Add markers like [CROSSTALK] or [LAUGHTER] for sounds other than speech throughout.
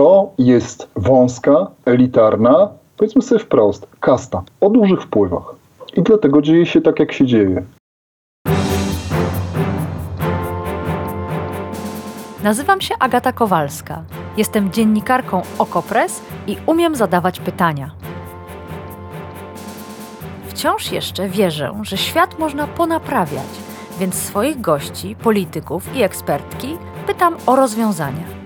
To jest wąska, elitarna, powiedzmy sobie wprost, kasta o dużych wpływach. I dlatego dzieje się tak, jak się dzieje. Nazywam się Agata Kowalska. Jestem dziennikarką Okopres i umiem zadawać pytania. Wciąż jeszcze wierzę, że świat można ponaprawiać, więc swoich gości, polityków i ekspertki pytam o rozwiązania.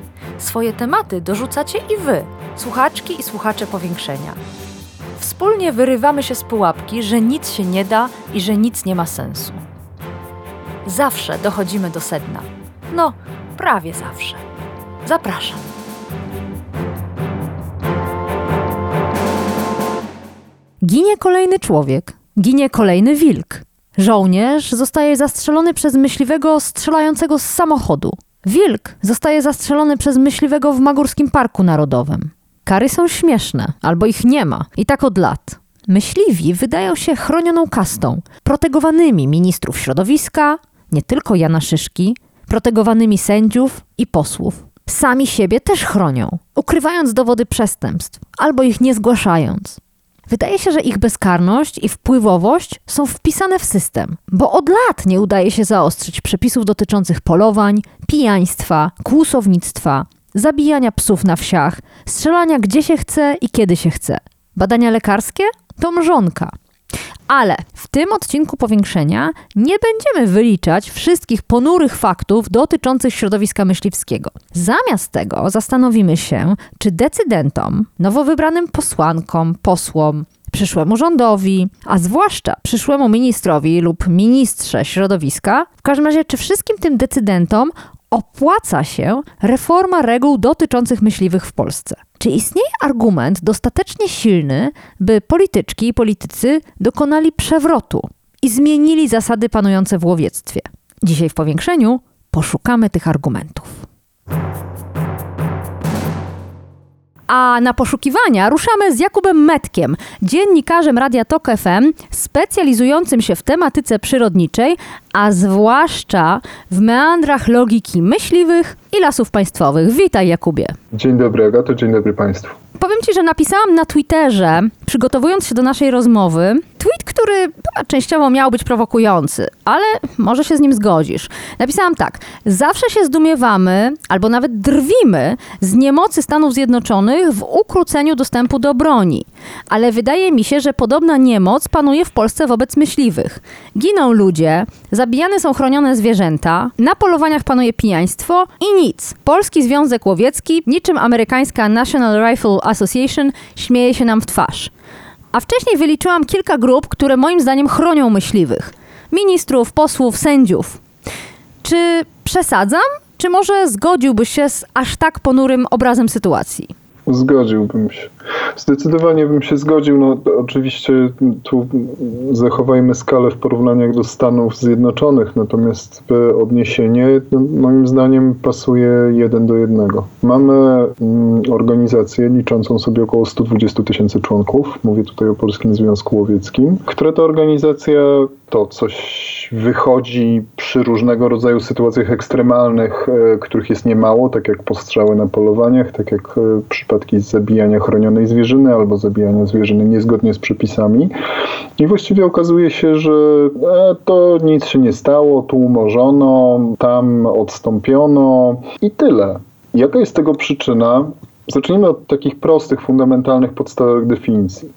Swoje tematy dorzucacie i wy, słuchaczki i słuchacze powiększenia. Wspólnie wyrywamy się z pułapki, że nic się nie da i że nic nie ma sensu. Zawsze dochodzimy do sedna. No, prawie zawsze. Zapraszam. Ginie kolejny człowiek, ginie kolejny wilk. Żołnierz zostaje zastrzelony przez myśliwego strzelającego z samochodu. Wilk zostaje zastrzelony przez myśliwego w Magurskim Parku Narodowym. Kary są śmieszne, albo ich nie ma, i tak od lat. Myśliwi wydają się chronioną kastą, protegowanymi ministrów środowiska, nie tylko Jana Szyszki, protegowanymi sędziów i posłów. Sami siebie też chronią, ukrywając dowody przestępstw albo ich nie zgłaszając. Wydaje się, że ich bezkarność i wpływowość są wpisane w system, bo od lat nie udaje się zaostrzyć przepisów dotyczących polowań, pijaństwa, kłusownictwa, zabijania psów na wsiach, strzelania gdzie się chce i kiedy się chce. Badania lekarskie to mrzonka. Ale w tym odcinku powiększenia nie będziemy wyliczać wszystkich ponurych faktów dotyczących środowiska myśliwskiego. Zamiast tego zastanowimy się, czy decydentom, nowo wybranym posłankom, posłom, przyszłemu rządowi, a zwłaszcza przyszłemu ministrowi lub ministrze środowiska, w każdym razie, czy wszystkim tym decydentom opłaca się reforma reguł dotyczących myśliwych w Polsce. Czy istnieje argument dostatecznie silny, by polityczki i politycy dokonali przewrotu i zmienili zasady panujące w łowiectwie? Dzisiaj w powiększeniu poszukamy tych argumentów. A na poszukiwania ruszamy z Jakubem Metkiem, dziennikarzem Radia Tok FM, specjalizującym się w tematyce przyrodniczej, a zwłaszcza w meandrach logiki myśliwych i lasów państwowych. Witaj Jakubie. Dzień dobry Agato, dzień dobry Państwu. Powiem Ci, że napisałam na Twitterze, przygotowując się do naszej rozmowy, tweet, który częściowo miał być prowokujący, ale może się z nim zgodzisz. Napisałam tak: Zawsze się zdumiewamy, albo nawet drwimy z niemocy Stanów Zjednoczonych w ukróceniu dostępu do broni. Ale wydaje mi się, że podobna niemoc panuje w Polsce wobec myśliwych. Giną ludzie, zabijane są chronione zwierzęta, na polowaniach panuje pijaństwo i nic. Polski Związek Łowiecki, niczym amerykańska National Rifle Association, śmieje się nam w twarz. A wcześniej wyliczyłam kilka grup, które moim zdaniem chronią myśliwych: ministrów, posłów, sędziów. Czy przesadzam? Czy może zgodziłbyś się z aż tak ponurym obrazem sytuacji? Zgodziłbym się. Zdecydowanie bym się zgodził. No, oczywiście tu zachowajmy skalę w porównaniach do Stanów Zjednoczonych, natomiast odniesienie no, moim zdaniem pasuje jeden do jednego. Mamy mm, organizację liczącą sobie około 120 tysięcy członków, mówię tutaj o Polskim Związku Łowieckim, która to organizacja to coś wychodzi przy różnego rodzaju sytuacjach ekstremalnych, e, których jest niemało, tak jak postrzały na polowaniach, tak jak e, przypadki zabijania chronionej zwierzyny albo zabijania zwierzyny niezgodnie z przepisami. I właściwie okazuje się, że e, to nic się nie stało, tu umorzono, tam odstąpiono i tyle. Jaka jest tego przyczyna? Zacznijmy od takich prostych, fundamentalnych, podstawowych definicji.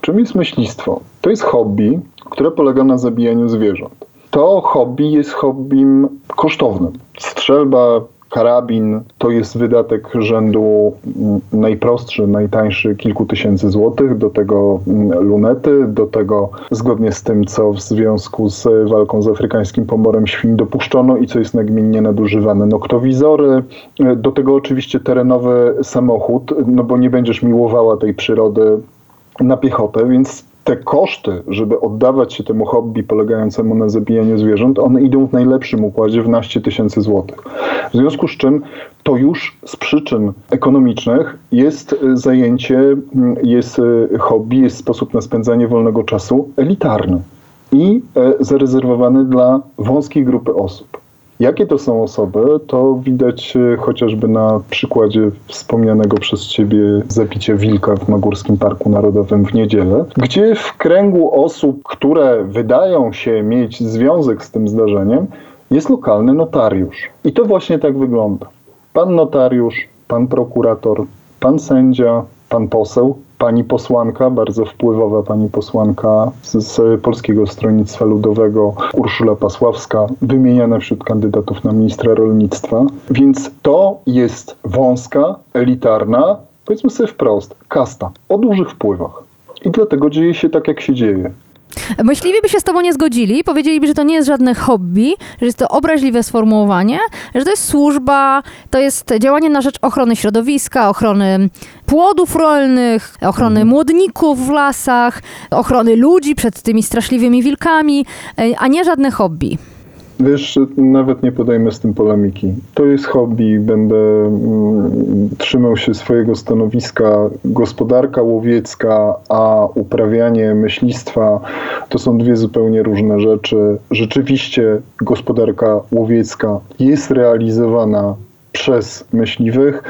Czym jest myślistwo? To jest hobby, które polega na zabijaniu zwierząt. To hobby jest hobbym kosztownym. Strzelba, karabin to jest wydatek rzędu najprostszy, najtańszy kilku tysięcy złotych, do tego mm, lunety, do tego zgodnie z tym, co w związku z walką z afrykańskim pomorem świń dopuszczono i co jest nagminnie nadużywane, noktowizory, do tego oczywiście terenowy samochód, no bo nie będziesz miłowała tej przyrody na piechotę, więc te koszty, żeby oddawać się temu hobby polegającemu na zabijaniu zwierząt, one idą w najlepszym układzie w naście tysięcy złotych. W związku z czym to już z przyczyn ekonomicznych jest zajęcie, jest hobby, jest sposób na spędzanie wolnego czasu elitarny i e, zarezerwowany dla wąskiej grupy osób. Jakie to są osoby, to widać e, chociażby na przykładzie wspomnianego przez Ciebie zabicia wilka w Magurskim Parku Narodowym w niedzielę, gdzie w kręgu osób, które wydają się mieć związek z tym zdarzeniem, jest lokalny notariusz. I to właśnie tak wygląda. Pan notariusz, pan prokurator, pan sędzia, pan poseł, pani posłanka, bardzo wpływowa pani posłanka z, z Polskiego Stronnictwa Ludowego, Urszula Pasławska, wymieniana wśród kandydatów na ministra rolnictwa. Więc to jest wąska, elitarna, powiedzmy sobie wprost, kasta o dużych wpływach. I dlatego dzieje się tak, jak się dzieje. Myśliwi by się z tobą nie zgodzili, powiedzieliby, że to nie jest żadne hobby, że jest to obraźliwe sformułowanie, że to jest służba, to jest działanie na rzecz ochrony środowiska, ochrony płodów rolnych, ochrony młodników w lasach, ochrony ludzi przed tymi straszliwymi wilkami, e, a nie żadne hobby. Wiesz, nawet nie podejmę z tym polemiki. To jest hobby, będę mm, trzymał się swojego stanowiska. Gospodarka łowiecka, a uprawianie myślistwa to są dwie zupełnie różne rzeczy. Rzeczywiście gospodarka łowiecka jest realizowana przez myśliwych.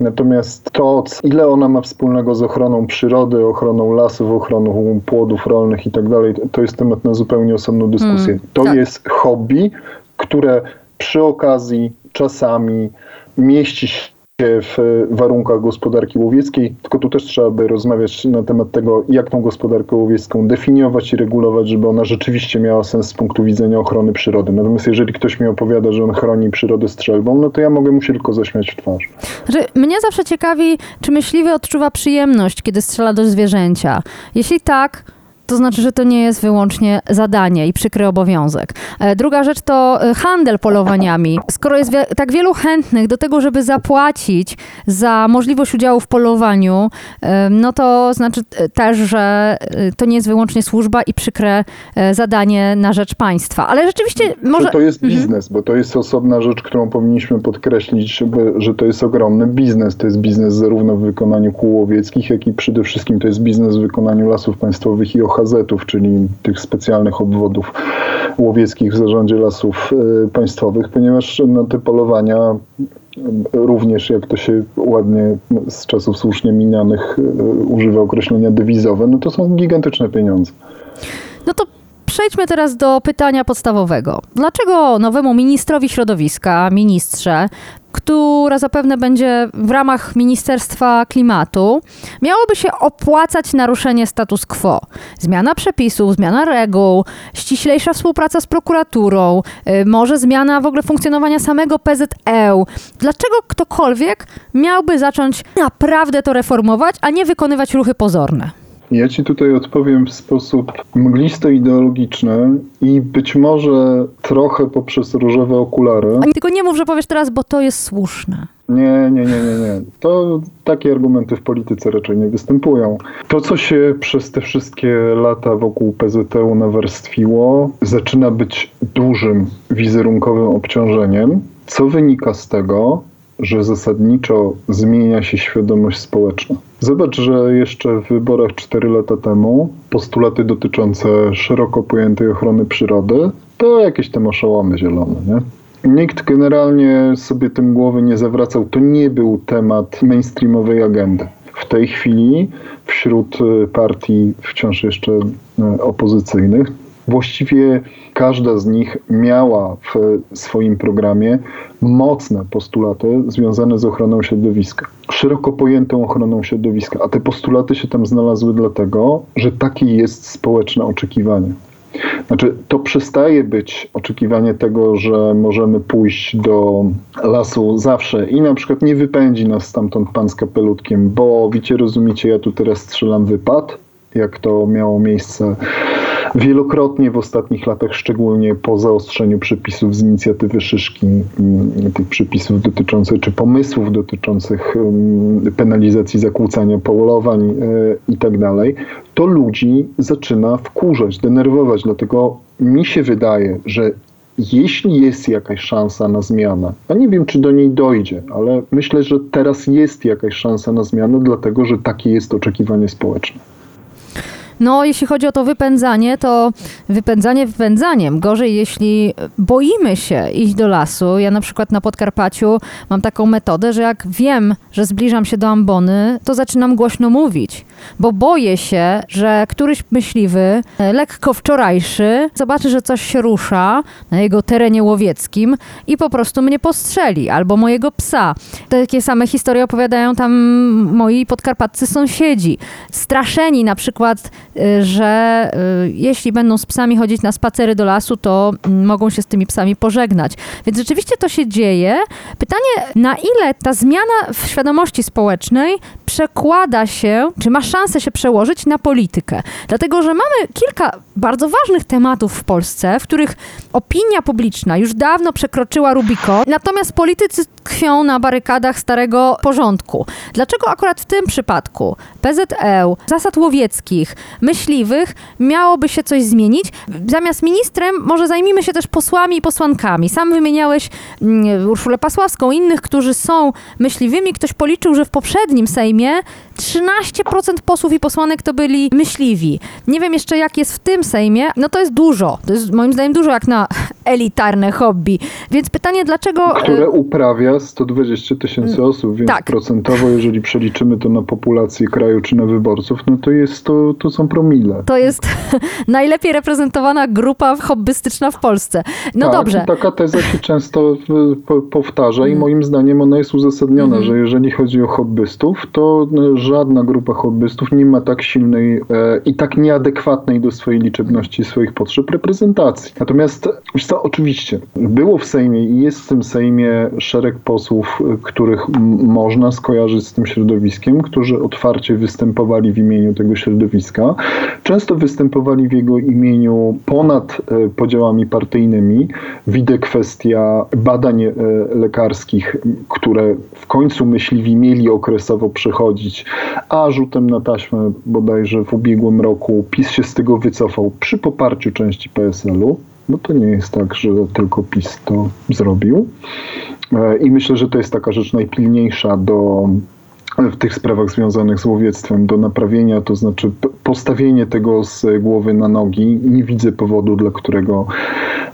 Natomiast to, ile ona ma wspólnego z ochroną przyrody, ochroną lasów, ochroną płodów rolnych i tak dalej, to jest temat na zupełnie osobną dyskusję. Mm, to tak. jest hobby, które przy okazji czasami mieści się w warunkach gospodarki łowieckiej, tylko tu też trzeba by rozmawiać na temat tego, jak tą gospodarkę łowiecką definiować i regulować, żeby ona rzeczywiście miała sens z punktu widzenia ochrony przyrody. Natomiast jeżeli ktoś mi opowiada, że on chroni przyrodę strzelbą, no to ja mogę mu się tylko zaśmiać w twarz. Znaczy, mnie zawsze ciekawi, czy myśliwy odczuwa przyjemność, kiedy strzela do zwierzęcia. Jeśli tak, to znaczy, że to nie jest wyłącznie zadanie i przykry obowiązek. E, Druga rzecz to e, handel polowaniami. Skoro jest tak wielu chętnych do tego, żeby zapłacić za możliwość udziału w polowaniu, e, no to znaczy też, że to nie jest wyłącznie służba i przykre zadanie na rzecz państwa. Ale rzeczywiście może... Że to jest biznes, bo to jest osobna rzecz, którą powinniśmy podkreślić, żeby, że to jest ogromny biznes. To jest biznes zarówno w wykonaniu kół łowieckich, jak i przede wszystkim to jest biznes w wykonaniu lasów państwowych i OHZ-ów, czyli tych specjalnych obwodów łowieckich w zarządzie lasów e, państwowych, ponieważ na te polowania również, jak to się ładnie z czasów słusznie minionych e, używa określenia dewizowe, no to są gigantyczne pieniądze. No to przejdźmy teraz do pytania podstawowego. Dlaczego nowemu ministrowi środowiska, ministrze, która zapewne będzie w ramach Ministerstwa Klimatu, miałoby się opłacać naruszenie status quo? Zmiana przepisów, zmiana reguł, ściślejsza współpraca z prokuraturą, y, może zmiana w ogóle funkcjonowania samego PZE. Dlaczego ktokolwiek miałby zacząć naprawdę to reformować, a nie wykonywać ruchy pozorne? Ja ci tutaj odpowiem w sposób mglisto-ideologiczny i być może trochę poprzez różowe okulary. A tylko nie mów, że powiesz teraz, bo to jest słuszne. Nie, nie, nie, nie, nie. To takie argumenty w polityce raczej nie występują. To, co się przez te wszystkie lata wokół PZU nawarstwiło, zaczyna być dużym wizerunkowym obciążeniem, co wynika z tego, że zasadniczo zmienia się świadomość społeczna. Zobacz, że jeszcze w wyborach 4 lata temu postulaty dotyczące szeroko pojętej ochrony przyrody to jakieś tam oszołomy zielone, nie? Nikt generalnie sobie tym głowy nie zawracał. To nie był temat mainstreamowej agendy. W tej chwili wśród y, partii wciąż jeszcze y, opozycyjnych właściwie każda z nich miała w swoim programie mocne postulaty związane z ochroną środowiska, szeroko pojętą ochroną środowiska, a te postulaty się tam znalazły dlatego, że takie jest społeczne oczekiwanie. Znaczy, to przestaje być oczekiwanie tego, że możemy pójść do lasu zawsze i na przykład nie wypędzi nas stamtąd pan z kapelutkiem, bo wiecie, rozumiecie, ja tu teraz strzelam wypad, jak to miało miejsce wielokrotnie w ostatnich latach, szczególnie po zaostrzeniu przepisów z inicjatywy Szyszki, tych przepisów dotyczących, czy pomysłów dotyczących penalizacji zakłócania polowań e, i tak dalej, to ludzi zaczyna wkurzać, denerwować. Dlatego mi się wydaje, że jeśli jest jakaś szansa na zmianę, a nie wiem, czy do niej dojdzie, ale myślę, że teraz jest jakaś szansa na zmianę, dlatego że takie jest oczekiwanie społeczne. No, jeśli chodzi o to wypędzanie, to wypędzanie wypędzaniem. Gorzej, jeśli boimy się iść do lasu. Ja na przykład na Podkarpaciu mam taką metodę, że jak wiem, że zbliżam się do ambony, to zaczynam głośno mówić, bo boję się, że któryś myśliwy, e, lekko wczorajszy, zobaczy, że coś się rusza na jego terenie łowieckim i po prostu mnie postrzeli, albo mojego psa. Takie same historie opowiadają tam moi podkarpaccy sąsiedzi. Straszeni na przykład, że y, jeśli będą z psami chodzić na spacery do lasu, to mm, mogą się z tymi psami pożegnać. Więc rzeczywiście to się dzieje. Pytanie, na ile ta zmiana w świadomości społecznej przekłada się, czy ma szansę się przełożyć na politykę? Dlatego, że mamy kilka bardzo ważnych tematów w Polsce, w których opinia publiczna już dawno przekroczyła Rubiko, natomiast politycy tkwią na barykadach starego porządku. Dlaczego akurat w tym przypadku PZL, zasad łowieckich, myśliwych miałoby się coś zmienić? Zamiast ministrem może zajmijmy się też posłami i posłankami. Sam wymieniałeś mm, Urszulę Pasławską, innych, którzy są myśliwymi. Ktoś policzył, że w poprzednim Sejmie 13% posłów i posłanek to byli myśliwi. Nie wiem jeszcze jak jest w tym Sejmie. No to jest dużo. To jest moim zdaniem dużo jak na [LAUGHS] elitarne hobby. Więc pytanie, dlaczego... Które uprawia 120 tysięcy osób, więc tak. procentowo, jeżeli przeliczymy to na populację kraju czy na wyborców, no to jest to, to są promile. To jest [LAUGHS] najlepiej reprezentowana grupa hobbystyczna w Polsce. No tak, dobrze. Taka teza się często po, powtarza i moim zdaniem ona jest uzasadniona, Mhm. że jeżeli chodzi o hobbystów, to no, żadna grupa hobbystów nie ma tak silnej e, i tak nieadekwatnej do swojej liczebności swoich potrzeb reprezentacji. Natomiast, wiesz co, oczywiście, było w Sejmie i jest w tym Sejmie szereg posłów, e, których można skojarzyć z tym środowiskiem, którzy otwarcie występowali w imieniu tego środowiska. Często występowali w jego imieniu ponad e, podziałami partyjnymi. Widzę kwestia badań e, lekarskich, które w końcu myśliwi mieli okresowo przechodzić, a rzutem na taśmę bodajże w ubiegłym roku PiS się z tego wycofał przy poparciu części PSL-u. No to nie jest tak, że tylko PiS to zrobił. E, I myślę, że to jest taka rzecz najpilniejsza do w tych sprawach związanych z łowiectwem do naprawienia, to znaczy postawienie tego z głowy na nogi. Nie widzę powodu, dla którego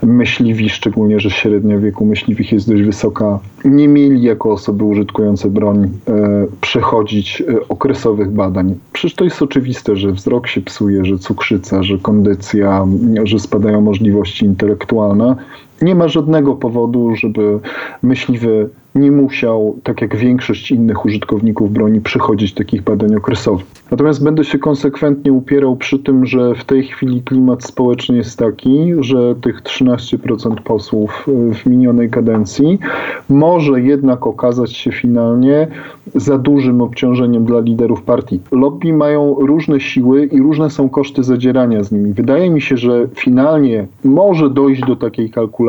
myśliwi, szczególnie, że średnia wieku myśliwych jest dość wysoka, nie mieli jako osoby użytkujące broń e, przechodzić e, okresowych badań. Przecież to jest oczywiste, że wzrok się psuje, że cukrzyca, że kondycja, że spadają możliwości intelektualne. Nie ma żadnego powodu, żeby myśliwy nie musiał, tak jak większość innych użytkowników broni, przechodzić takich badań okresowych. Natomiast będę się konsekwentnie upierał przy tym, że w tej chwili klimat społeczny jest taki, że tych 13% posłów y, w minionej kadencji może jednak okazać się finalnie za dużym obciążeniem dla liderów partii. Lobby mają różne siły i różne są koszty zadzierania z nimi. Wydaje mi się, że finalnie może dojść do takiej kalkulacji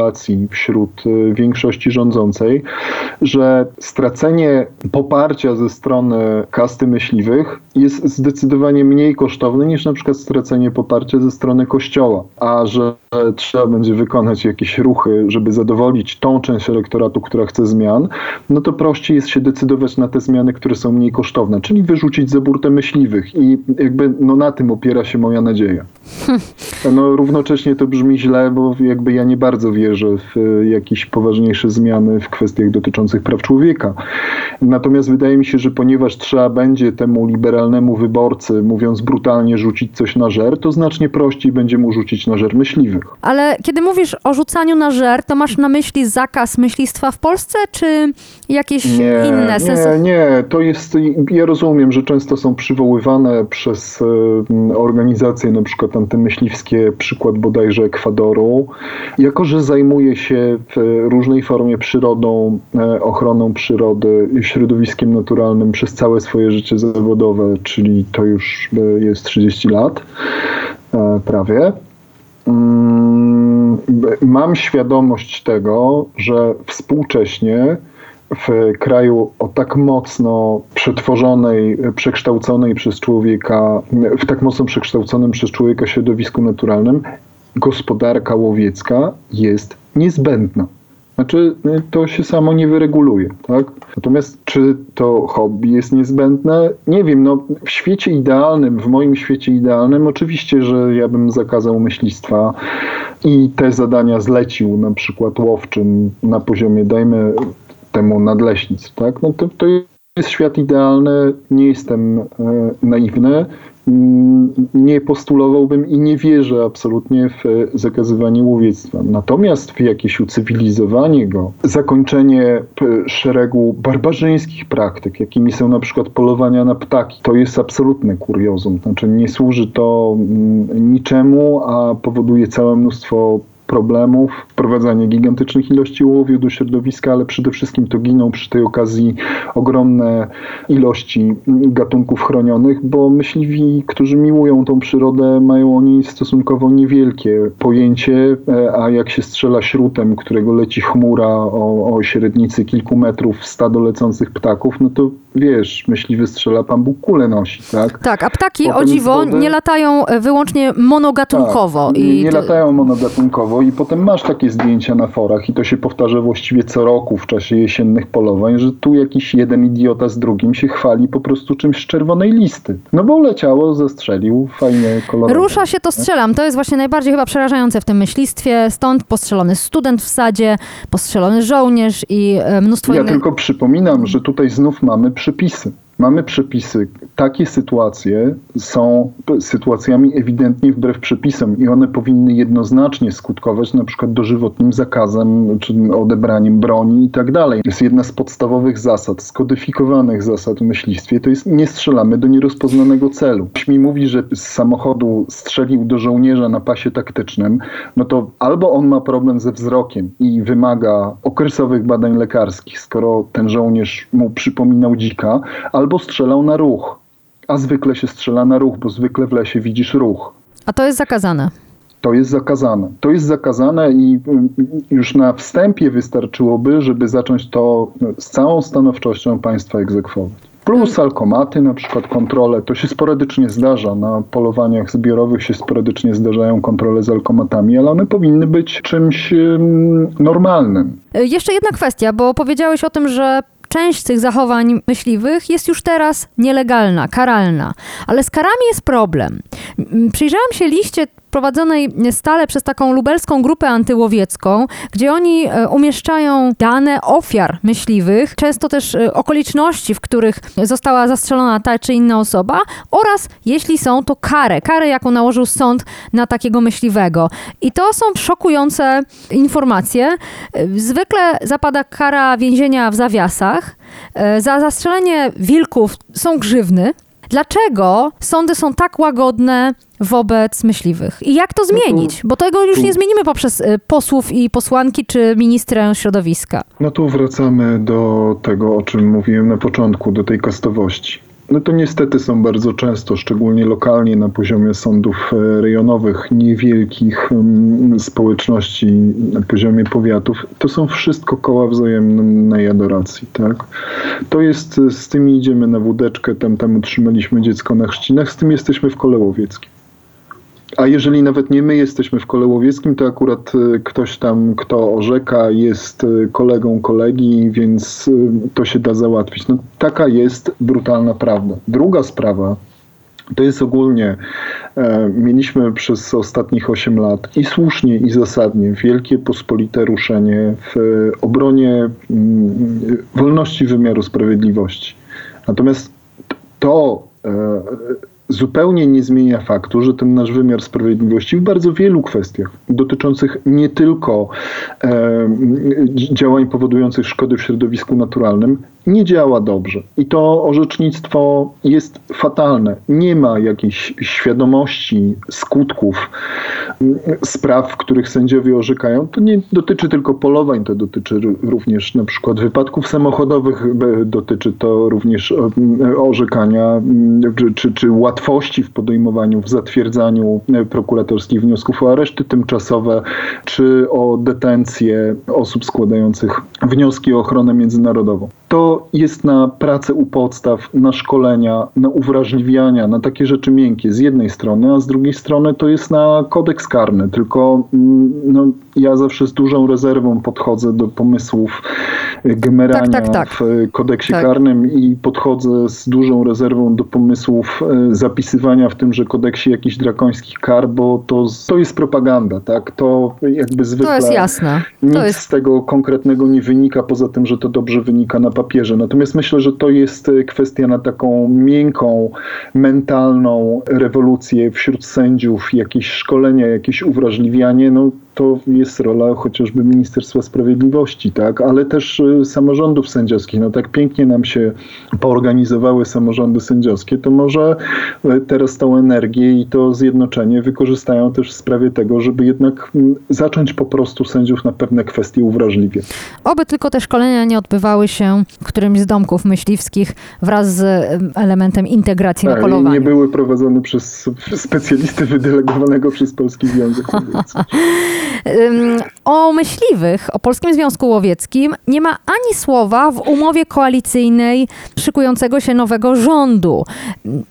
wśród y, większości rządzącej, że stracenie poparcia ze strony kasty myśliwych jest zdecydowanie mniej kosztowne niż na przykład stracenie poparcia ze strony kościoła, a że trzeba będzie wykonać jakieś ruchy, żeby zadowolić tą część elektoratu, która chce zmian, no to prościej jest się decydować na te zmiany, które są mniej kosztowne, czyli wyrzucić za burtę myśliwych i jakby no na tym opiera się moja nadzieja. [LAUGHS] No równocześnie to brzmi źle, bo jakby ja nie bardzo wierzę w e, jakieś poważniejsze zmiany w kwestiach dotyczących praw człowieka. Natomiast wydaje mi się, że ponieważ trzeba będzie temu liberalnemu wyborcy, mówiąc brutalnie, rzucić coś na żer, to znacznie prościej będzie mu rzucić na żer myśliwych. Ale kiedy mówisz o rzucaniu na żer, to masz na myśli zakaz myślistwa w Polsce, czy jakieś inne sensy? Nie, nie, to jest, ja rozumiem, że często są przywoływane przez organizacje na przykład antymyśliwskie, przykład bodajże Ekwadoru. Jako, że zajmuję się w różnej formie przyrodą, e, ochroną przyrody, środowiskiem naturalnym przez całe swoje życie zawodowe, czyli to już e, jest 30 lat e, prawie, Mm, Mam świadomość tego, że współcześnie w kraju o tak mocno przetworzonej, przekształconej przez człowieka, w tak mocno przekształconym przez człowieka środowisku naturalnym, gospodarka łowiecka jest niezbędna. Znaczy, y, to się samo nie wyreguluje, tak? Natomiast czy to hobby jest niezbędne? Nie wiem, no w świecie idealnym, w moim świecie idealnym, oczywiście, że ja bym zakazał myślistwa i te zadania zlecił na przykład łowczym na poziomie, dajmy temu nadleśnictw, tak? No to, to jest świat idealny, nie jestem e, naiwny, Mm, nie postulowałbym i nie wierzę absolutnie w e, zakazywanie łowiectwa. Natomiast w jakieś ucywilizowanie go, zakończenie e, szeregu barbarzyńskich praktyk, jakimi są na przykład polowania na ptaki, to jest absolutne kuriozum. Znaczy nie służy to mm, niczemu, a powoduje całe mnóstwo problemów, wprowadzanie gigantycznych ilości ołowiu do środowiska, ale przede wszystkim to giną przy tej okazji ogromne ilości gatunków chronionych, bo myśliwi, którzy miłują tą przyrodę, mają oni stosunkowo niewielkie pojęcie, e, a jak się strzela śrutem, którego leci chmura o, o średnicy kilku metrów w stado lecących ptaków, no to wiesz, myśliwy strzela, pan Bóg kulę nosi, tak? Tak, a ptaki o dziwo nie latają e, wyłącznie monogatunkowo. Tak, i nie to... latają monogatunkowo i potem masz takie zdjęcia na forach i to się powtarza właściwie co roku w czasie jesiennych polowań, że tu jakiś jeden idiota z drugim się chwali po prostu czymś z czerwonej listy. No bo leciało, zastrzelił, fajnie, kolorowo. Rusza się, to strzelam. To jest właśnie najbardziej chyba przerażające w tym myślistwie. Stąd postrzelony student w sadzie, postrzelony żołnierz i e, mnóstwo ja innych... Ja tylko przypominam, że tutaj znów mamy przepisy. Mamy przepisy. Takie sytuacje są sytuacjami ewidentnie wbrew przepisom i one powinny jednoznacznie skutkować na przykład dożywotnim zakazem czy odebraniem broni i tak dalej. Jest jedna z podstawowych zasad, skodyfikowanych zasad w myślistwie, to jest nie strzelamy do nierozpoznanego celu. Ktoś mi mówi, że z samochodu strzelił do żołnierza na pasie taktycznym, no to albo on ma problem ze wzrokiem i wymaga okresowych badań lekarskich, skoro ten żołnierz mu przypominał dzika, albo albo strzelał na ruch. A zwykle się strzela na ruch, bo zwykle w lesie widzisz ruch. A to jest zakazane. To jest zakazane. To jest zakazane i mm, już na wstępie wystarczyłoby, żeby zacząć to z całą stanowczością państwa egzekwować. Plus alkomaty, na przykład kontrole, to się sporadycznie zdarza. Na polowaniach zbiorowych się sporadycznie zdarzają kontrole z alkomatami, ale one powinny być czymś normalnym. Jeszcze jedna kwestia, bo powiedziałeś o tym, że część tych zachowań myśliwych jest już teraz nielegalna, karalna. Ale z karami jest problem. Przyjrzałam się liście prowadzonej stale przez taką lubelską grupę antyłowiecką, gdzie oni e, umieszczają dane ofiar myśliwych, często też e, okoliczności, w których została zastrzelona ta czy inna osoba oraz jeśli są, to karę, karę jaką nałożył sąd na takiego myśliwego. I to są szokujące informacje. E, zwykle zapada kara więzienia w zawiasach. Za zastrzelenie wilków są grzywny. Dlaczego sądy są tak łagodne wobec myśliwych? I jak to no zmienić? Bo tego już nie zmienimy poprzez y, posłów i posłanki czy ministrę środowiska. No tu wracamy do tego, o czym mówiłem na początku, do tej kastowości. No to niestety są bardzo często, szczególnie lokalnie na poziomie sądów e, rejonowych, niewielkich mm, społeczności na poziomie powiatów. To są wszystko koła wzajemnej adoracji, tak? To jest, z tym idziemy na wódeczkę, tam, tam utrzymaliśmy dziecko na chrzcinach, z tym jesteśmy w kole łowieckim. A jeżeli nawet nie my jesteśmy w kole łowieckim, to akurat y, ktoś tam, kto orzeka, jest y, kolegą kolegi, więc y, to się da załatwić. No, taka jest brutalna prawda. Druga sprawa, to jest ogólnie, e, mieliśmy przez ostatnich 8 lat i słusznie, i zasadnie wielkie pospolite ruszenie w obronie mm, wolności wymiaru sprawiedliwości. Natomiast to e, zupełnie nie zmienia faktu, że ten nasz wymiar sprawiedliwości w bardzo wielu kwestiach dotyczących nie tylko e, działań powodujących szkody w środowisku naturalnym nie działa dobrze. I to orzecznictwo jest fatalne. Nie ma jakiejś świadomości skutków spraw, w których sędziowie orzekają. To nie dotyczy tylko polowań, to dotyczy również na przykład wypadków samochodowych, dotyczy to również orzekania czy, czy, łatwości w podejmowaniu, w zatwierdzaniu prokuratorskich wniosków o areszty tymczasowe, czy o detencję osób składających wnioski o ochronę międzynarodową to jest na pracę u podstaw, na szkolenia, na uwrażliwiania, na takie rzeczy miękkie z jednej strony, a z drugiej strony to jest na kodeks karny. Tylko mm, no, ja zawsze z dużą rezerwą podchodzę do pomysłów y, gmerania Tak, tak, tak. w y, kodeksie Tak. karnym i podchodzę z dużą rezerwą do pomysłów y, zapisywania w tymże kodeksie jakichś drakońskich kar, bo to, to jest propaganda, tak? To jakby zwykle To jest jasne. nic To jest z tego konkretnego nie wynika, poza tym, że to dobrze wynika na papierze. Natomiast myślę, że to jest e, kwestia na taką miękką, mentalną rewolucję wśród sędziów, jakieś szkolenia, jakieś uwrażliwianie. No, to jest rola chociażby Ministerstwa Sprawiedliwości, tak? ale też e, samorządów sędziowskich. No tak pięknie nam się poorganizowały samorządy sędziowskie, to może e, teraz tą energię i to zjednoczenie wykorzystają też w sprawie tego, żeby jednak mm, zacząć po prostu sędziów na pewne kwestie uwrażliwie. Oby tylko te szkolenia nie odbywały się w którymś z domków myśliwskich wraz z em, elementem integracji na Tak, i polowaniu. nie były prowadzone przez specjalistę wydelegowanego przez Polski Związek Łowiecki. [LAUGHS] O myśliwych, o Polskim Związku Łowieckim nie ma ani słowa w umowie koalicyjnej szykującego się nowego rządu.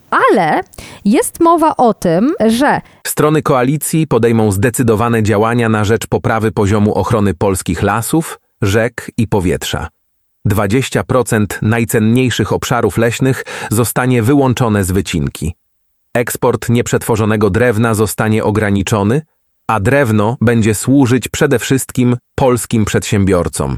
Ale jest mowa o tym, że Strony koalicji podejmą zdecydowane działania na rzecz poprawy poziomu ochrony polskich lasów, rzek i powietrza. 20% najcenniejszych obszarów leśnych zostanie wyłączone z wycinki. Eksport nieprzetworzonego drewna zostanie ograniczony, a drewno będzie służyć przede wszystkim polskim przedsiębiorcom.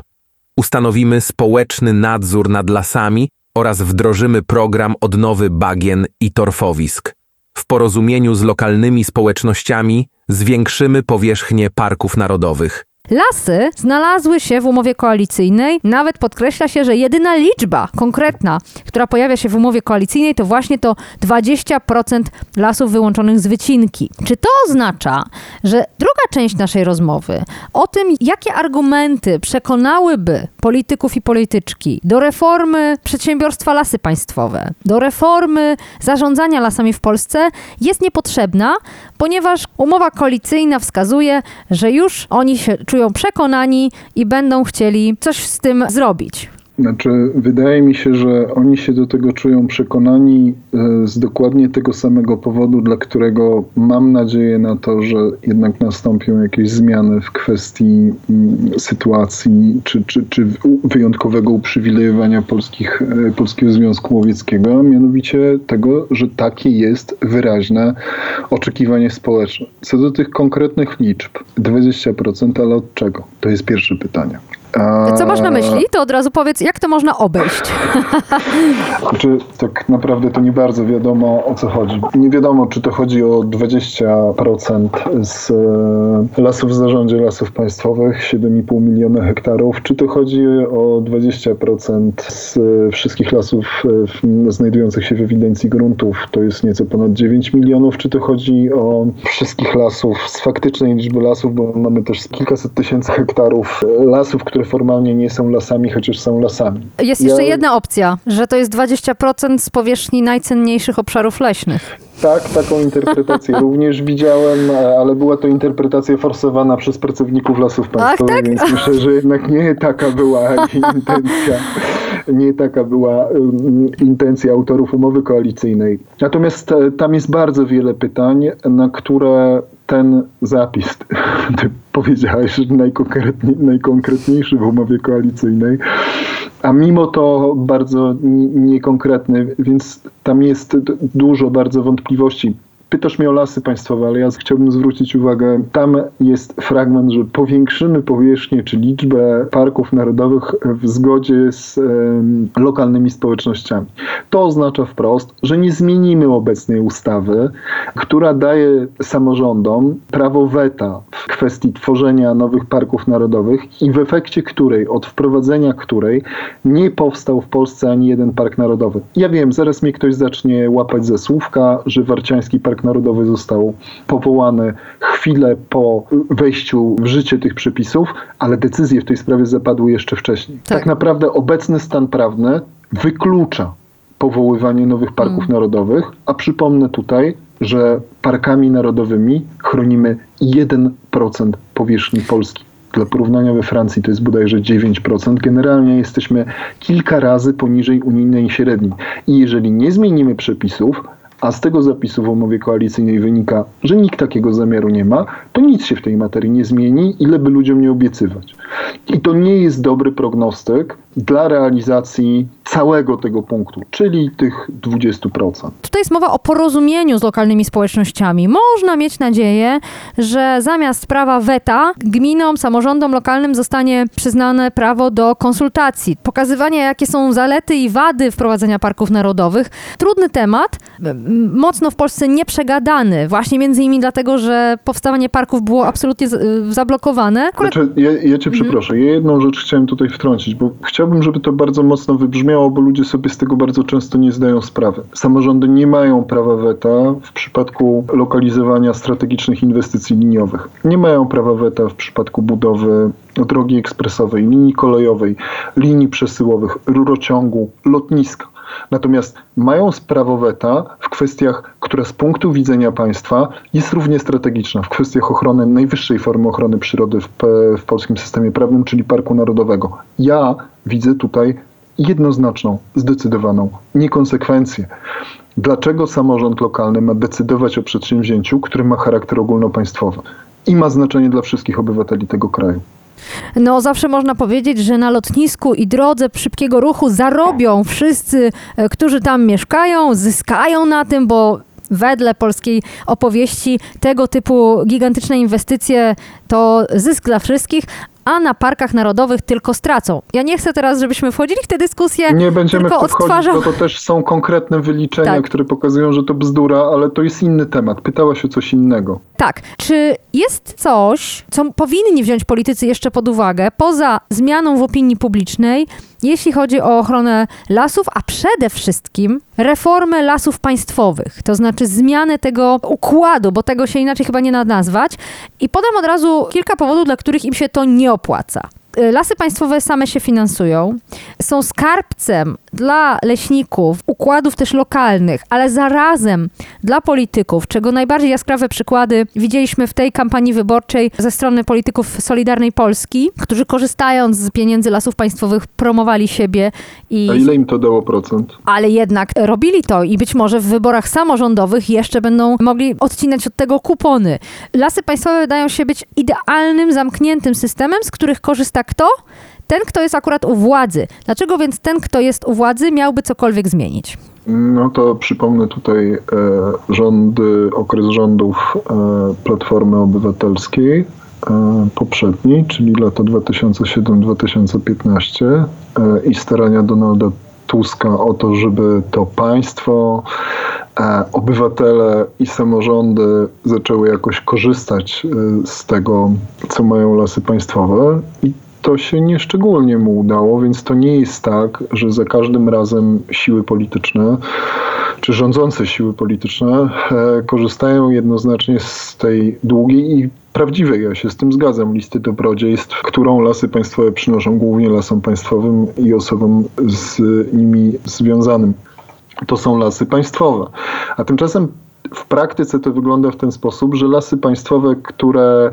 Ustanowimy społeczny nadzór nad lasami oraz wdrożymy program odnowy bagien i torfowisk. W porozumieniu z lokalnymi społecznościami zwiększymy powierzchnię parków narodowych. Lasy znalazły się w umowie koalicyjnej. Nawet podkreśla się, że jedyna liczba konkretna, która pojawia się w umowie koalicyjnej, to właśnie to 20% lasów wyłączonych z wycinki. Czy to oznacza, że druga część naszej rozmowy o tym, jakie argumenty przekonałyby polityków i polityczki do reformy przedsiębiorstwa Lasy Państwowe, do reformy zarządzania lasami w Polsce, jest niepotrzebna, ponieważ umowa koalicyjna wskazuje, że już oni się czują przekonani i będą chcieli coś z tym zrobić. Znaczy, wydaje mi się, że oni się do tego czują przekonani e, z dokładnie tego samego powodu, dla którego mam nadzieję na to, że jednak nastąpią jakieś zmiany w kwestii mm, sytuacji czy, czy, czy wyjątkowego uprzywilejowania polskich, e, Polskiego Związku Łowieckiego, a mianowicie tego, że takie jest wyraźne oczekiwanie społeczne. Co do tych konkretnych liczb, 20%, ale od czego? To jest pierwsze pytanie. Co masz na myśli? To od razu powiedz, jak to można obejść. [LAUGHS] Znaczy, tak naprawdę to nie bardzo wiadomo o co chodzi. Nie wiadomo, czy to chodzi o 20% z e, lasów w zarządzie lasów państwowych, 7,5 miliona hektarów, czy to chodzi o 20% z e, wszystkich lasów e, znajdujących się w ewidencji gruntów, to jest nieco ponad 9 milionów, czy to chodzi o wszystkich lasów z faktycznej liczby lasów, bo mamy też kilkaset tysięcy hektarów lasów, które formalnie nie są lasami, chociaż są lasami. Jest jeszcze Ja- jedna opcja, że to jest 20% z powierzchni najcenniejszych obszarów leśnych. Tak, taką interpretację [LAUGHS] również widziałem, e, ale była to interpretacja forsowana przez pracowników lasów państwowych, tak? więc myślę, że jednak nie taka była [LAUGHS] intencja, nie taka była intencja autorów umowy koalicyjnej. Natomiast e, tam jest bardzo wiele pytań, na które ten zapis, [LAUGHS] ty powiedziałeś, że najkonkretniej, najkonkretniejszy w umowie koalicyjnej, a mimo to bardzo niekonkretny, więc tam jest dużo bardzo wątpliwości. Pytasz mnie o lasy państwowe, ale ja chciałbym zwrócić uwagę, tam jest fragment, że powiększymy powierzchnię czy liczbę parków narodowych w zgodzie z em, lokalnymi społecznościami. To oznacza wprost, że nie zmienimy obecnej ustawy, która daje samorządom prawo weta w kwestii tworzenia nowych parków narodowych i w efekcie której, od wprowadzenia której nie powstał w Polsce ani jeden park narodowy. Ja wiem, zaraz mnie ktoś zacznie łapać ze słówka, że Warciański Park Narodowy został powołany chwilę po wejściu w życie tych przepisów, ale decyzje w tej sprawie zapadły jeszcze wcześniej. Tak. tak naprawdę obecny stan prawny wyklucza powoływanie nowych parków narodowych, a przypomnę tutaj, że parkami narodowymi chronimy 1% powierzchni Polski. Dla porównania we Francji to jest bodajże 9%. Generalnie jesteśmy kilka razy poniżej unijnej średniej. I jeżeli nie zmienimy przepisów, a z tego zapisu w umowie koalicyjnej wynika, że nikt takiego zamiaru nie ma, to nic się w tej materii nie zmieni, ile by ludziom nie obiecywać. I to nie jest dobry prognostyk dla realizacji całego tego punktu, czyli tych 20%. Tutaj jest mowa o porozumieniu z lokalnymi społecznościami. Można mieć nadzieję, że zamiast prawa weta gminom, samorządom lokalnym zostanie przyznane prawo do konsultacji, pokazywania jakie są zalety i wady wprowadzenia parków narodowych. Trudny temat, mocno w Polsce nieprzegadany, właśnie między innymi dlatego, że powstawanie parków było absolutnie y, zablokowane. Znaczy, ja, ja cię przeproszę, ja jedną rzecz chciałem tutaj wtrącić, bo chciałbym, żeby to bardzo mocno wybrzmiało, bo ludzie sobie z tego bardzo często nie zdają sprawy. Samorządy nie mają prawa weta w przypadku lokalizowania strategicznych inwestycji liniowych. Nie mają prawa weta w przypadku budowy drogi ekspresowej, linii kolejowej, linii przesyłowych, rurociągu, lotniska. Natomiast mają prawo weta w kwestiach, która z punktu widzenia państwa jest równie strategiczna, w kwestiach ochrony najwyższej formy ochrony przyrody w, w polskim systemie prawnym, czyli Parku Narodowego. Ja widzę tutaj jednoznaczną, zdecydowaną niekonsekwencję. Dlaczego samorząd lokalny ma decydować o przedsięwzięciu, które ma charakter ogólnopaństwowy i ma znaczenie dla wszystkich obywateli tego kraju? No, zawsze można powiedzieć, że na lotnisku i drodze szybkiego ruchu zarobią wszyscy, e, którzy tam mieszkają, zyskają na tym, bo wedle polskiej opowieści tego typu gigantyczne inwestycje to zysk dla wszystkich, a na parkach narodowych tylko stracą. Ja nie chcę teraz, żebyśmy wchodzili w tę dyskusję, Nie będziemy tylko to wchodzić, odtwarzam... bo to też są konkretne wyliczenia, Tak. które pokazują, że to bzdura, ale to jest inny temat. Pytałaś o coś innego. Tak. Czy jest coś, co powinni wziąć politycy jeszcze pod uwagę, poza zmianą w opinii publicznej, jeśli chodzi o ochronę lasów, a przede wszystkim reformę lasów państwowych, to znaczy zmianę tego układu, bo tego się inaczej chyba nie da nazwać. I podam od razu kilka powodów, dla których im się to nie opłaca. Lasy państwowe same się finansują, są skarbcem dla leśników, układów też lokalnych, ale zarazem dla polityków, czego najbardziej jaskrawe przykłady widzieliśmy w tej kampanii wyborczej ze strony polityków Solidarnej Polski, którzy korzystając z pieniędzy lasów państwowych promowali siebie i A ile im to dało procent? ale jednak robili to i być może w wyborach samorządowych jeszcze będą mogli odcinać od tego kupony. Lasy państwowe wydają się być idealnym, zamkniętym systemem, z których korzysta kto? Ten, kto jest akurat u władzy. Dlaczego więc ten, kto jest u władzy, miałby cokolwiek zmienić? No to przypomnę tutaj e, rządy, okres rządów e, Platformy Obywatelskiej e, poprzedni, czyli lata 2007-2015 e, i starania Donalda Tuska o to, żeby to państwo, e, obywatele i samorządy zaczęły jakoś korzystać e, z tego, co mają lasy państwowe. I to się nieszczególnie mu udało, więc to nie jest tak, że za każdym razem siły polityczne czy rządzące siły polityczne e, korzystają jednoznacznie z tej długiej i prawdziwej, ja się z tym zgadzam, listy dobrodziejstw, którą lasy państwowe przynoszą głównie lasom państwowym i osobom z nimi związanym. To są lasy państwowe. A tymczasem w praktyce to wygląda w ten sposób, że lasy państwowe, które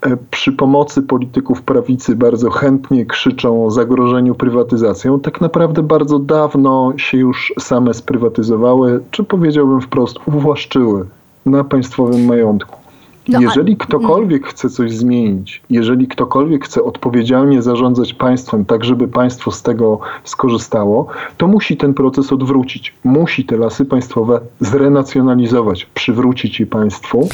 e, przy pomocy polityków prawicy bardzo chętnie krzyczą o zagrożeniu prywatyzacją, tak naprawdę bardzo dawno się już same sprywatyzowały, czy powiedziałbym wprost, uwłaszczyły na państwowym majątku. No, a- jeżeli ktokolwiek chce coś zmienić, jeżeli ktokolwiek chce odpowiedzialnie zarządzać państwem, tak żeby państwo z tego skorzystało, to musi ten proces odwrócić. Musi te lasy państwowe zrenacjonalizować, przywrócić je państwu,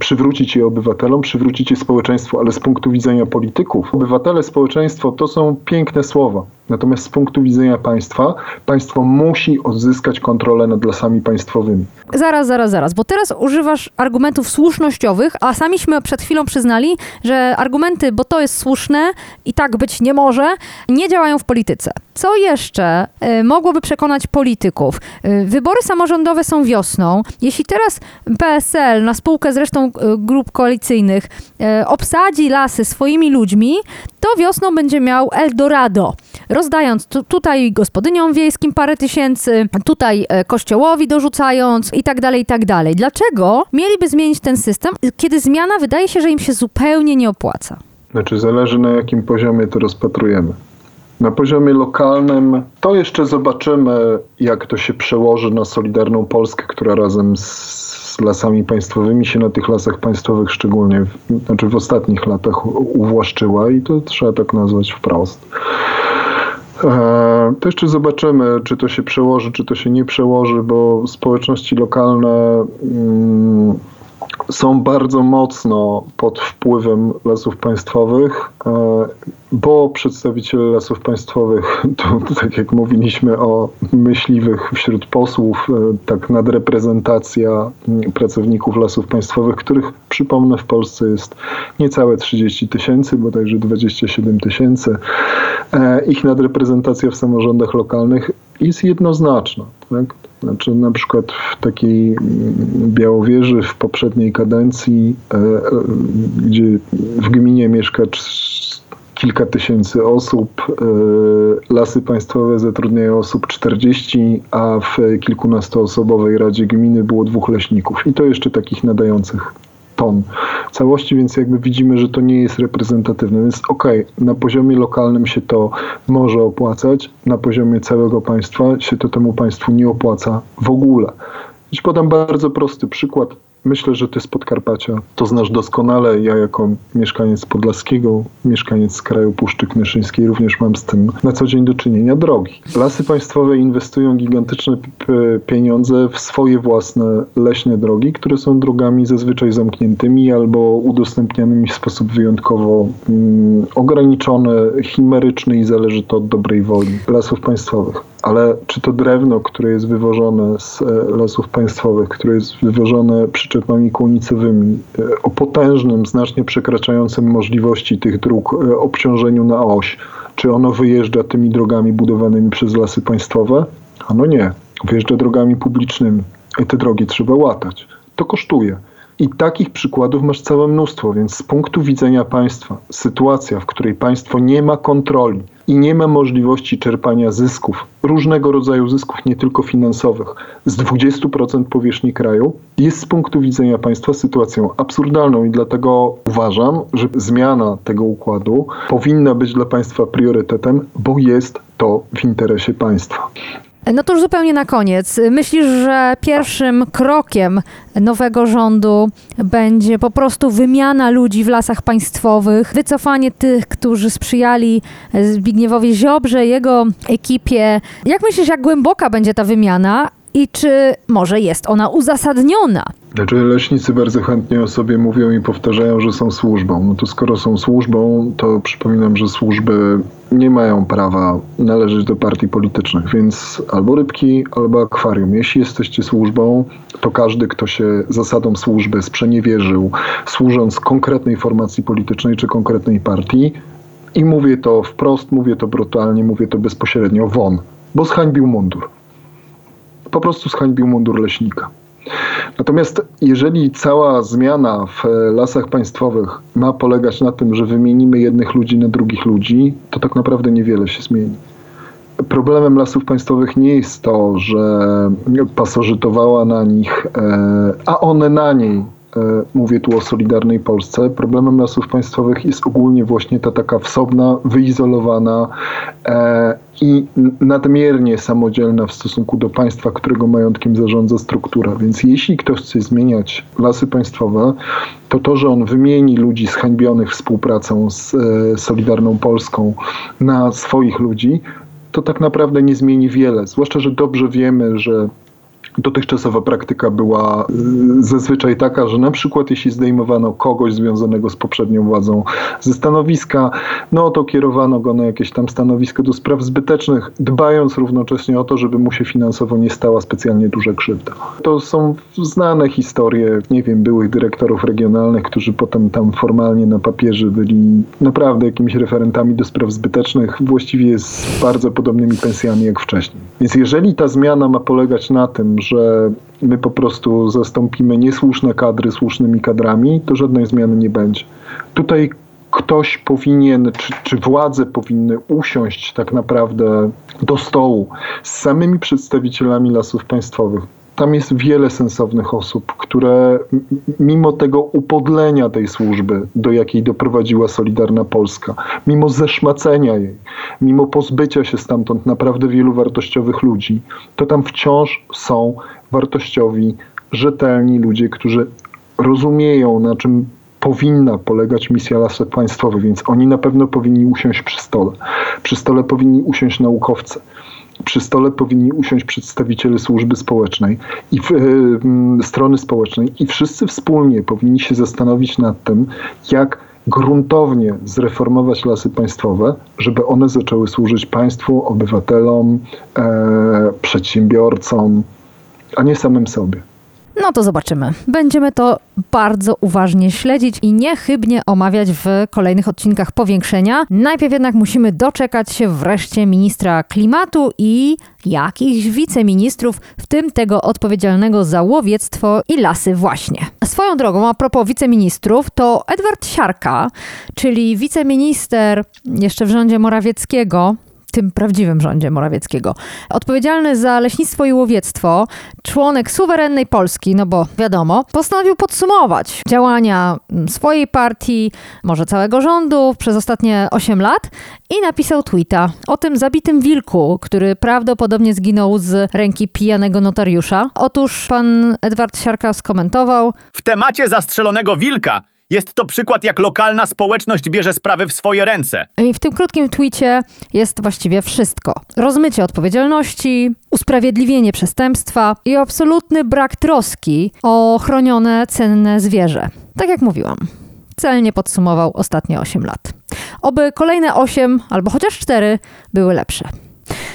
przywrócić je obywatelom, przywrócić je społeczeństwu, ale z punktu widzenia polityków, obywatele, społeczeństwo to są piękne słowa. Natomiast z punktu widzenia państwa, państwo musi odzyskać kontrolę nad lasami państwowymi. Zaraz, zaraz, zaraz, bo teraz używasz argumentów słusznościowych, a samiśmy przed chwilą przyznali, że argumenty, bo to jest słuszne i tak być nie może, nie działają w polityce. Co jeszcze y, mogłoby przekonać polityków? Y, wybory samorządowe są wiosną. Jeśli teraz PSL na spółkę z y, grup koalicyjnych y, obsadzi lasy swoimi ludźmi, to wiosną będzie miał Eldorado. Rozdając tu, tutaj gospodyniom wiejskim parę tysięcy, tutaj e, kościołowi dorzucając i tak dalej, i tak dalej. Dlaczego mieliby zmienić ten system, kiedy zmiana wydaje się, że im się zupełnie nie opłaca? Znaczy zależy na jakim poziomie to rozpatrujemy. Na poziomie lokalnym to jeszcze zobaczymy, jak to się przełoży na Solidarną Polskę, która razem z, lasami państwowymi się na tych lasach państwowych szczególnie, w, znaczy w ostatnich latach uwłaszczyła i to trzeba tak nazwać wprost. E, To jeszcze zobaczymy, czy to się przełoży, czy to się nie przełoży, bo społeczności lokalne mm, są bardzo mocno pod wpływem lasów państwowych, e, bo przedstawiciele lasów państwowych, [LAUGHS] to tak jak mówiliśmy o myśliwych wśród posłów, e, tak nadreprezentacja pracowników lasów państwowych, których przypomnę w Polsce jest niecałe 30 tysięcy, bodajże 27 tysięcy. E, Ich nadreprezentacja w samorządach lokalnych jest jednoznaczna. Tak? Znaczy na przykład w takiej mm, Białowieży w poprzedniej kadencji, e, e, gdzie w gminie mieszka kilka tysięcy osób, e, lasy państwowe zatrudniają osób 40, a w kilkunastoosobowej radzie gminy było dwóch leśników i to jeszcze takich nadających ton całości, więc jakby widzimy, że to nie jest reprezentatywne. Więc okej, na poziomie lokalnym się to może opłacać, na poziomie całego państwa się to temu państwu nie opłaca w ogóle. Dziś podam bardzo prosty przykład. Myślę, że ty z Podkarpacia to znasz doskonale. Ja jako mieszkaniec Podlaskiego, mieszkaniec z kraju Puszczy Knyszyńskiej również mam z tym na co dzień do czynienia. Drogi. Lasy państwowe inwestują gigantyczne pieniądze w swoje własne leśne drogi, które są drogami zazwyczaj zamkniętymi albo udostępnianymi w sposób wyjątkowo mm, ograniczony, chimeryczny i zależy to od dobrej woli lasów państwowych. Ale czy to drewno, które jest wywożone z e, lasów państwowych, które jest wywożone przyczepami kłonicowymi e, o potężnym, znacznie przekraczającym możliwości tych dróg e, obciążeniu na oś, czy ono wyjeżdża tymi drogami budowanymi przez lasy państwowe? Ano nie. Wyjeżdża drogami publicznymi. I te drogi trzeba łatać. To kosztuje. I takich przykładów masz całe mnóstwo, więc z punktu widzenia państwa, sytuacja, w której państwo nie ma kontroli i nie ma możliwości czerpania zysków, różnego rodzaju zysków, nie tylko finansowych, z 20% powierzchni kraju, jest z punktu widzenia państwa sytuacją absurdalną i dlatego uważam, że zmiana tego układu powinna być dla państwa priorytetem, bo jest to w interesie państwa. No to już zupełnie na koniec. Myślisz, że pierwszym krokiem nowego rządu będzie po prostu wymiana ludzi w lasach państwowych, wycofanie tych, którzy sprzyjali Zbigniewowi Ziobrze, jego ekipie. Jak myślisz, jak głęboka będzie ta wymiana i czy może jest ona uzasadniona? Znaczy leśnicy bardzo chętnie o sobie mówią i powtarzają, że są służbą. No to skoro są służbą, to przypominam, że służby nie mają prawa należeć do partii politycznych, więc albo rybki, albo akwarium. Jeśli jesteście służbą, to każdy, kto się zasadom służby sprzeniewierzył, służąc konkretnej formacji politycznej czy konkretnej partii, i mówię to wprost, mówię to brutalnie, mówię to bezpośrednio, won, bo zhańbił mundur. Po prostu zhańbił mundur leśnika. Natomiast jeżeli cała zmiana w e, lasach państwowych ma polegać na tym, że wymienimy jednych ludzi na drugich ludzi, to tak naprawdę niewiele się zmieni. Problemem lasów państwowych nie jest to, że pasożytowała na nich, e, a one na niej, mówię tu o Solidarnej Polsce, problemem lasów państwowych jest ogólnie właśnie ta taka wsobna, wyizolowana e, i nadmiernie samodzielna w stosunku do państwa, którego majątkiem zarządza struktura. Więc jeśli ktoś chce zmieniać lasy państwowe, to to, że on wymieni ludzi zhańbionych współpracą z e, Solidarną Polską na swoich ludzi, to tak naprawdę nie zmieni wiele. Zwłaszcza, że dobrze wiemy, że dotychczasowa praktyka była y, zazwyczaj taka, że na przykład jeśli zdejmowano kogoś związanego z poprzednią władzą ze stanowiska, no to kierowano go na jakieś tam stanowisko do spraw zbytecznych, dbając równocześnie o to, żeby mu się finansowo nie stała specjalnie duża krzywda. To są znane historie, nie wiem, byłych dyrektorów regionalnych, którzy potem tam formalnie na papierze byli naprawdę jakimiś referentami do spraw zbytecznych, właściwie z bardzo podobnymi pensjami jak wcześniej. Więc jeżeli ta zmiana ma polegać na tym, że my po prostu zastąpimy niesłuszne kadry słusznymi kadrami, to żadnej zmiany nie będzie. Tutaj ktoś powinien, czy, czy władze powinny usiąść tak naprawdę do stołu z samymi przedstawicielami lasów państwowych tam jest wiele sensownych osób, które mimo tego upodlenia tej służby, do jakiej doprowadziła Solidarna Polska, mimo zeszmacenia jej, mimo pozbycia się stamtąd naprawdę wielu wartościowych ludzi, to tam wciąż są wartościowi, rzetelni ludzie, którzy rozumieją, na czym powinna polegać misja lasów państwowych, więc oni na pewno powinni usiąść przy stole. Przy stole powinni usiąść naukowcy. Przy stole powinni usiąść przedstawiciele służby społecznej i w, y, strony społecznej i wszyscy wspólnie powinni się zastanowić nad tym, jak gruntownie zreformować lasy państwowe, żeby one zaczęły służyć państwu, obywatelom, e, przedsiębiorcom, a nie samym sobie. No to zobaczymy. Będziemy to bardzo uważnie śledzić i niechybnie omawiać w kolejnych odcinkach powiększenia. Najpierw jednak musimy doczekać się wreszcie ministra klimatu i jakichś wiceministrów, w tym tego odpowiedzialnego za łowiectwo i lasy właśnie. Swoją drogą, a propos wiceministrów, to Edward Siarka, czyli wiceminister jeszcze w rządzie Morawieckiego, tym prawdziwym rządzie Morawieckiego. Odpowiedzialny za leśnictwo i łowiectwo, członek suwerennej Polski, no bo wiadomo, postanowił podsumować działania mm, swojej partii, może całego rządu przez ostatnie 8 lat i napisał tweeta o tym zabitym wilku, który prawdopodobnie zginął z ręki pijanego notariusza. Otóż pan Edward Siarka skomentował, W temacie zastrzelonego wilka jest to przykład, jak lokalna społeczność bierze sprawy w swoje ręce. I w tym krótkim twicie jest właściwie wszystko. Rozmycie odpowiedzialności, usprawiedliwienie przestępstwa i absolutny brak troski o chronione, cenne zwierzę. Tak jak mówiłam, celnie podsumował ostatnie 8 lat. Oby kolejne 8 albo chociaż 4 były lepsze.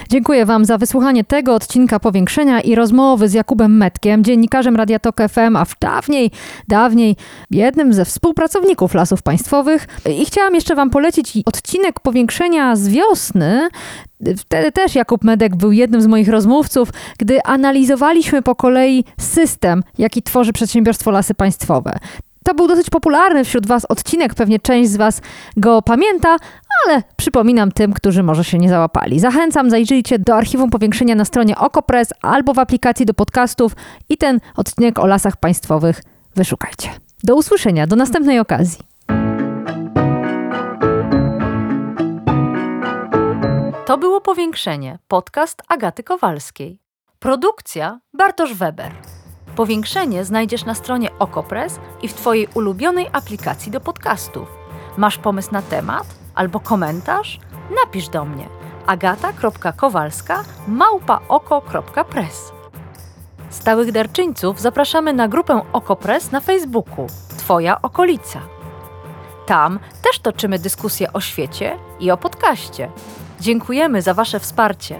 Dziękuję Wam za wysłuchanie tego odcinka powiększenia i rozmowy z Jakubem Metkiem, dziennikarzem Radia FM, a dawniej, dawniej jednym ze współpracowników Lasów Państwowych. I chciałam jeszcze Wam polecić odcinek powiększenia z wiosny. Wtedy też Jakub Medek był jednym z moich rozmówców, gdy analizowaliśmy po kolei system, jaki tworzy przedsiębiorstwo Lasy Państwowe. To był dosyć popularny wśród Was odcinek, pewnie część z Was go pamięta, ale przypominam tym, którzy może się nie załapali. Zachęcam, zajrzyjcie do archiwum powiększenia na stronie OkoPress albo w aplikacji do podcastów i ten odcinek o lasach państwowych wyszukajcie. Do usłyszenia, do następnej okazji. To było Powiększenie, podcast Agaty Kowalskiej. Produkcja Bartosz Weber. Powiększenie znajdziesz na stronie OkoPress i w Twojej ulubionej aplikacji do podcastów. Masz pomysł na temat albo komentarz? Napisz do mnie agata.kowalska małpaoko.press Stałych darczyńców zapraszamy na grupę OkoPress na Facebooku Twoja okolica. Tam też toczymy dyskusje o świecie i o podcaście. Dziękujemy za Wasze wsparcie.